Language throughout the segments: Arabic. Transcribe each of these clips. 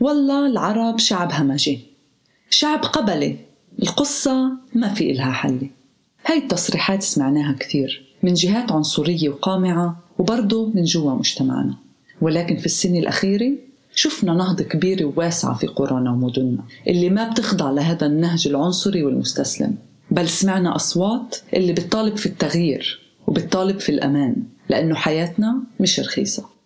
والله العرب شعب همجي شعب قبلي. القصة ما في إلها حل. هاي التصريحات سمعناها كثير. من جهات عنصرية وقامعة وبرضه من جوا مجتمعنا. ولكن في السنة الأخيرة شفنا نهضة كبيرة وواسعة في قرانا ومدننا اللي ما بتخضع لهذا النهج العنصري والمستسلم. بل سمعنا أصوات اللي بتطالب في التغيير وبتطالب في الأمان لأنه حياتنا مش رخيصة.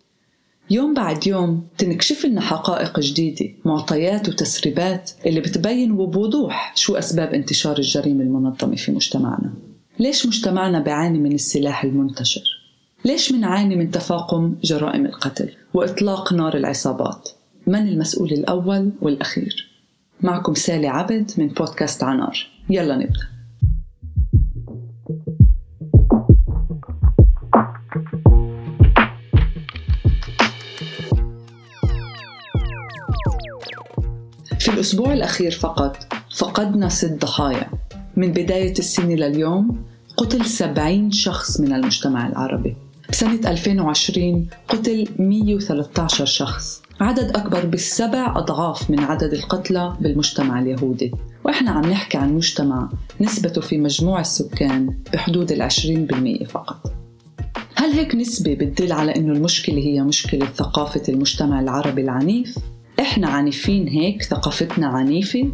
يوم بعد يوم تنكشف لنا حقائق جديدة معطيات وتسريبات اللي بتبين بوضوح شو أسباب انتشار الجريمة المنظمة في مجتمعنا ليش مجتمعنا بيعاني من السلاح المنتشر؟ ليش منعاني من تفاقم جرائم القتل وإطلاق نار العصابات؟ من المسؤول الأول والأخير؟ معكم سالي عبد من بودكاست عنار يلا نبدأ في الأسبوع الأخير فقط فقدنا ست ضحايا. من بداية السنة لليوم قتل 70 شخص من المجتمع العربي. بسنة 2020 قتل 113 شخص. عدد أكبر بالسبع أضعاف من عدد القتلى بالمجتمع اليهودي. وإحنا عم نحكي عن مجتمع نسبته في مجموع السكان بحدود العشرين بالمية فقط. هل هيك نسبة بتدل على أنه المشكلة هي مشكلة ثقافة المجتمع العربي العنيف؟ إحنا عنيفين هيك ثقافتنا عنيفة؟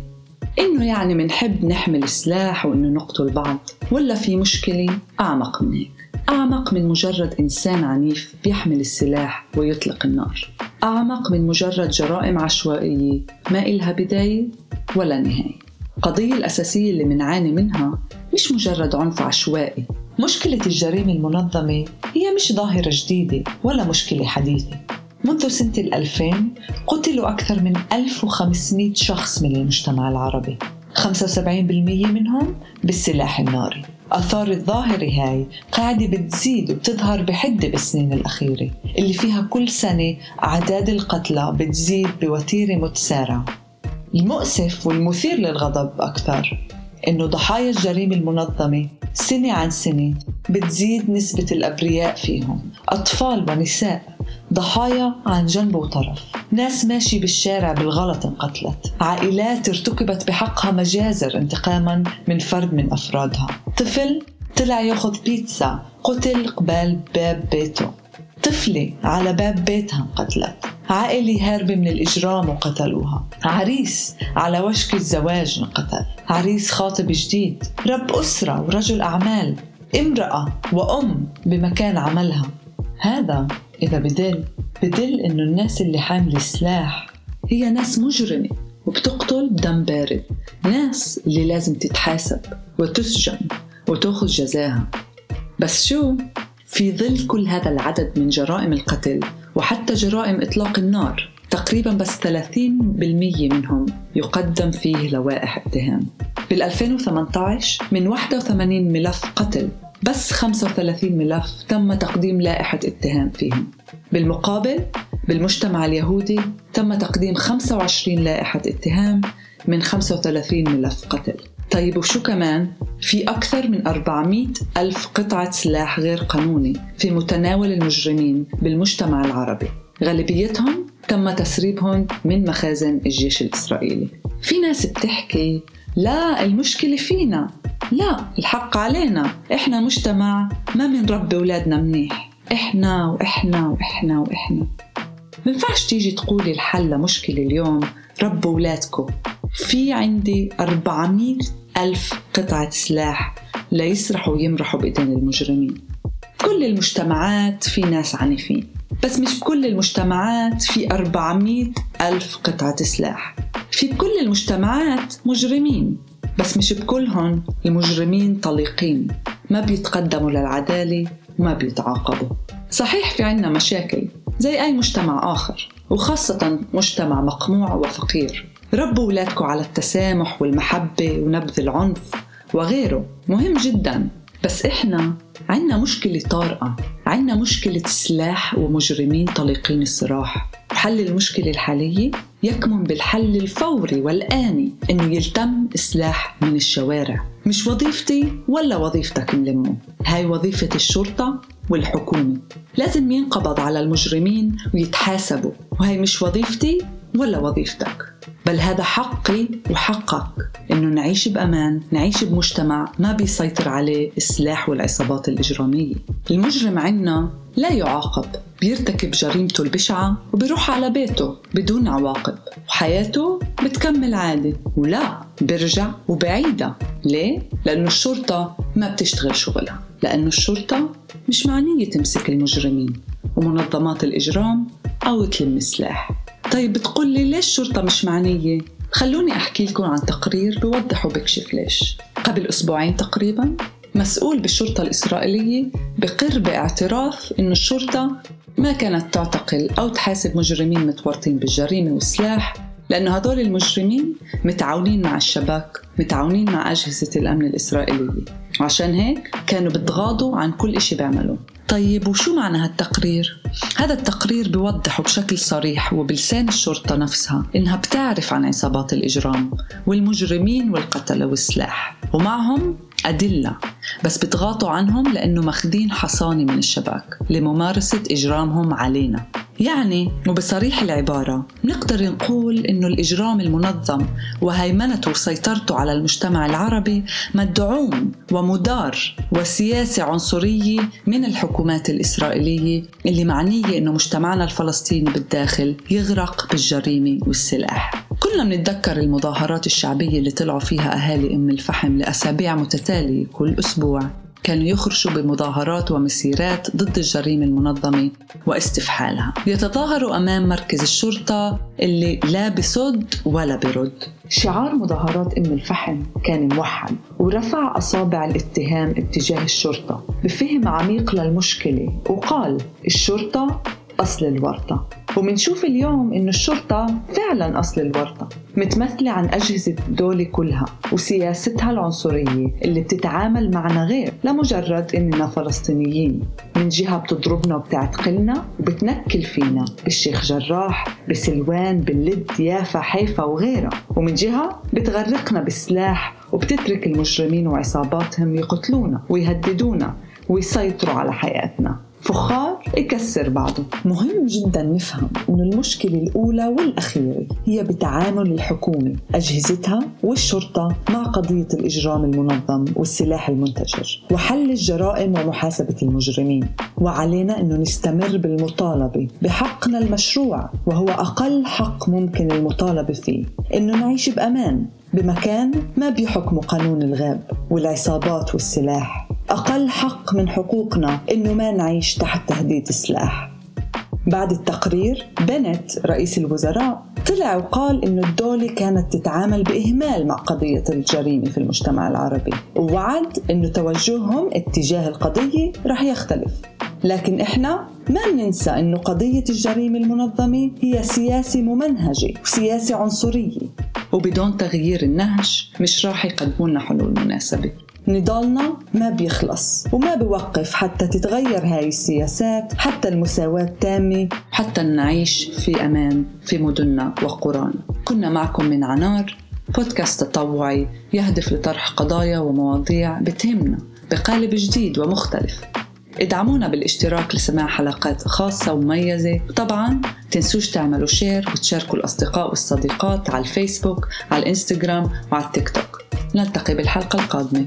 إنه يعني منحب نحمل سلاح وإنه نقتل بعض. ولا في مشكلة؟ أعمق من هيك. أعمق من مجرد إنسان عنيف بيحمل السلاح ويطلق النار. أعمق من مجرد جرائم عشوائية ما إلها بداية ولا نهاية. القضية الأساسية اللي منعاني منها مش مجرد عنف عشوائي. مشكلة الجريمة المنظمة هي مش ظاهرة جديدة ولا مشكلة حديثة. منذ سنة الألفين قتلوا أكثر من 1500 شخص من المجتمع العربي. 75% منهم بالسلاح الناري. آثار الظاهرة هاي قاعدة بتزيد وبتظهر بحدة بالسنين الأخيرة اللي فيها كل سنة أعداد القتلى بتزيد بوتيرة متسارعة. المؤسف والمثير للغضب أكثر إنه ضحايا الجريمة المنظمة سنة عن سنة بتزيد نسبة الأبرياء فيهم. أطفال ونساء ضحايا عن جنب وطرف. ناس ماشي بالشارع بالغلط انقتلت. عائلات ارتكبت بحقها مجازر انتقاما من فرد من أفرادها. طفل طلع ياخذ بيتزا. قتل قبال باب بيته. طفلة على باب بيتها انقتلت. عائلة هاربة من الإجرام وقتلوها. عريس على وشك الزواج انقتل. عريس خاطب جديد. رب أسرة ورجل أعمال. امرأة وأم بمكان عملها. هذا إذا بدل بدل إنه الناس اللي حاملة سلاح هي ناس مجرمة وبتقتل بدم بارد ناس اللي لازم تتحاسب وتسجن وتأخذ جزاها. بس شو؟ في ظل كل هذا العدد من جرائم القتل وحتى جرائم إطلاق النار تقريبا بس 30% منهم يقدم فيه لوائح اتهام. بال 2018 من 81 ملف قتل بس 35 ملف تم تقديم لائحة اتهام فيهم. بالمقابل بالمجتمع اليهودي تم تقديم 25 لائحة اتهام من 35 ملف قتل. طيب وشو كمان؟ في أكثر من 400 ألف قطعة سلاح غير قانوني في متناول المجرمين بالمجتمع العربي. غالبيتهم تم تسريبهم من مخازن الجيش الإسرائيلي. في ناس بتحكي لا المشكلة فينا. لا الحق علينا. إحنا مجتمع ما بنربي أولادنا منيح. إحنا وإحنا وإحنا وإحنا. منفعش تيجي تقولي الحل لمشكلة اليوم ربوا أولادكم. في عندي 400 ألف قطعة سلاح ليسرحوا ويمرحوا بإيدين المجرمين. كل المجتمعات في ناس عنيفين. بس مش بكل المجتمعات في 400 ألف قطعة سلاح. في كل المجتمعات مجرمين. بس مش بكلهم المجرمين طليقين. ما بيتقدموا للعدالة وما بيتعاقبوا. صحيح في عنا مشاكل زي أي مجتمع آخر وخاصة مجتمع مقموع وفقير. ربوا أولادكم على التسامح والمحبة ونبذ العنف وغيره. مهم جدا. بس إحنا عنا مشكلة طارئة عنا مشكلة سلاح ومجرمين طليقين السراح. وحل المشكلة الحالية؟ يكمن بالحل الفوري والآني إنه يلتم سلاح من الشوارع. مش وظيفتي ولا وظيفتك ملمه. هاي وظيفة الشرطة والحكومة. لازم ينقبض على المجرمين ويتحاسبوا. وهي مش وظيفتي ولا وظيفتك. بل هذا حقي وحقك إنه نعيش بأمان، نعيش بمجتمع ما بيسيطر عليه السلاح والعصابات الإجرامية. المجرم عنا لا يعاقب، بيرتكب جريمته البشعة وبيروح على بيته بدون عواقب، وحياته بتكمل عادي، ولا بيرجع وبعيدها، ليه؟ لأنه الشرطة ما بتشتغل شغلها، لأنه الشرطة مش معنية تمسك المجرمين، ومنظمات الإجرام أو تلم سلاح. طيب بتقول لي ليش الشرطة مش معنية؟ خلوني أحكي لكم عن تقرير بوضح وبكشف ليش قبل أسبوعين تقريبا مسؤول بالشرطة الإسرائيلية بقر باعتراف إنه الشرطة ما كانت تعتقل أو تحاسب مجرمين متورطين بالجريمة والسلاح لأنه هدول المجرمين متعاونين مع الشباك متعاونين مع أجهزة الأمن الإسرائيلية. عشان هيك كانوا بتغاضوا عن كل إشي بيعملوه طيب وشو معنى هالتقرير؟ هذا التقرير بيوضح بشكل صريح وبلسان الشرطة نفسها إنها بتعرف عن عصابات الإجرام والمجرمين والقتلة والسلاح ومعهم أدلة بس بتغاطوا عنهم لأنه ماخذين حصانة من الشباك لممارسة إجرامهم علينا يعني وبصريح العبارة نقدر نقول إنه الإجرام المنظم وهيمنته وسيطرته على المجتمع العربي مدعوم ومدار وسياسة عنصرية من الحكومات الإسرائيلية اللي معنية إنه مجتمعنا الفلسطيني بالداخل يغرق بالجريمة والسلاح. كلنا بنتذكر المظاهرات الشعبية اللي طلعوا فيها أهالي أم الفحم لأسابيع متتالية كل أسبوع. كانوا يخرجوا بمظاهرات ومسيرات ضد الجريمة المنظمة واستفحالها. يتظاهروا أمام مركز الشرطة اللي لا بصد ولا برد. شعار مظاهرات أم الفحم كان موحد ورفع أصابع الاتهام اتجاه الشرطة بفهم عميق للمشكلة وقال الشرطة أصل الورطة. ومنشوف اليوم إنه الشرطة فعلا أصل الورطة متمثلة عن أجهزة الدولة كلها وسياستها العنصرية اللي بتتعامل معنا غير لمجرد إننا فلسطينيين. من جهة بتضربنا وبتعتقلنا وبتنكل فينا بالشيخ جراح بسلوان باللد يافا حيفا وغيرها. ومن جهة بتغرقنا بالسلاح وبتترك المجرمين وعصاباتهم يقتلونا ويهددونا ويسيطروا على حياتنا. فخار يكسر بعضه. مهم جدا نفهم أن المشكلة الأولى والأخيرة هي بتعامل الحكومة أجهزتها والشرطة مع قضية الإجرام المنظم والسلاح المنتشر وحل الجرائم ومحاسبة المجرمين. وعلينا أنه نستمر بالمطالبة بحقنا المشروع وهو أقل حق ممكن المطالبة فيه أنه نعيش بأمان بمكان ما بيحكمه قانون الغاب والعصابات والسلاح. أقل حق من حقوقنا إنه ما نعيش تحت تهديد السلاح بعد التقرير بنت رئيس الوزراء طلع وقال إنه الدولة كانت تتعامل بإهمال مع قضية الجريمة في المجتمع العربي ووعد إنه توجههم اتجاه القضية رح يختلف. لكن إحنا ما ننسى إنه قضية الجريمة المنظمة هي سياسة ممنهجة وسياسة عنصرية. وبدون تغيير النهج مش راح يقدموا لنا حلول مناسبة. نضالنا ما بيخلص وما بيوقف حتى تتغير هاي السياسات حتى المساواة تامة حتى نعيش في أمان في مدننا وقرانا كنا معكم من عنار بودكاست تطوعي يهدف لطرح قضايا ومواضيع بتهمنا بقالب جديد ومختلف. ادعمونا بالاشتراك لسماع حلقات خاصة ومميزة. وطبعا تنسوش تعملوا شير وتشاركوا الأصدقاء والصديقات على الفيسبوك على الإنستغرام وعلى التيك توك. نلتقي بالحلقة القادمة.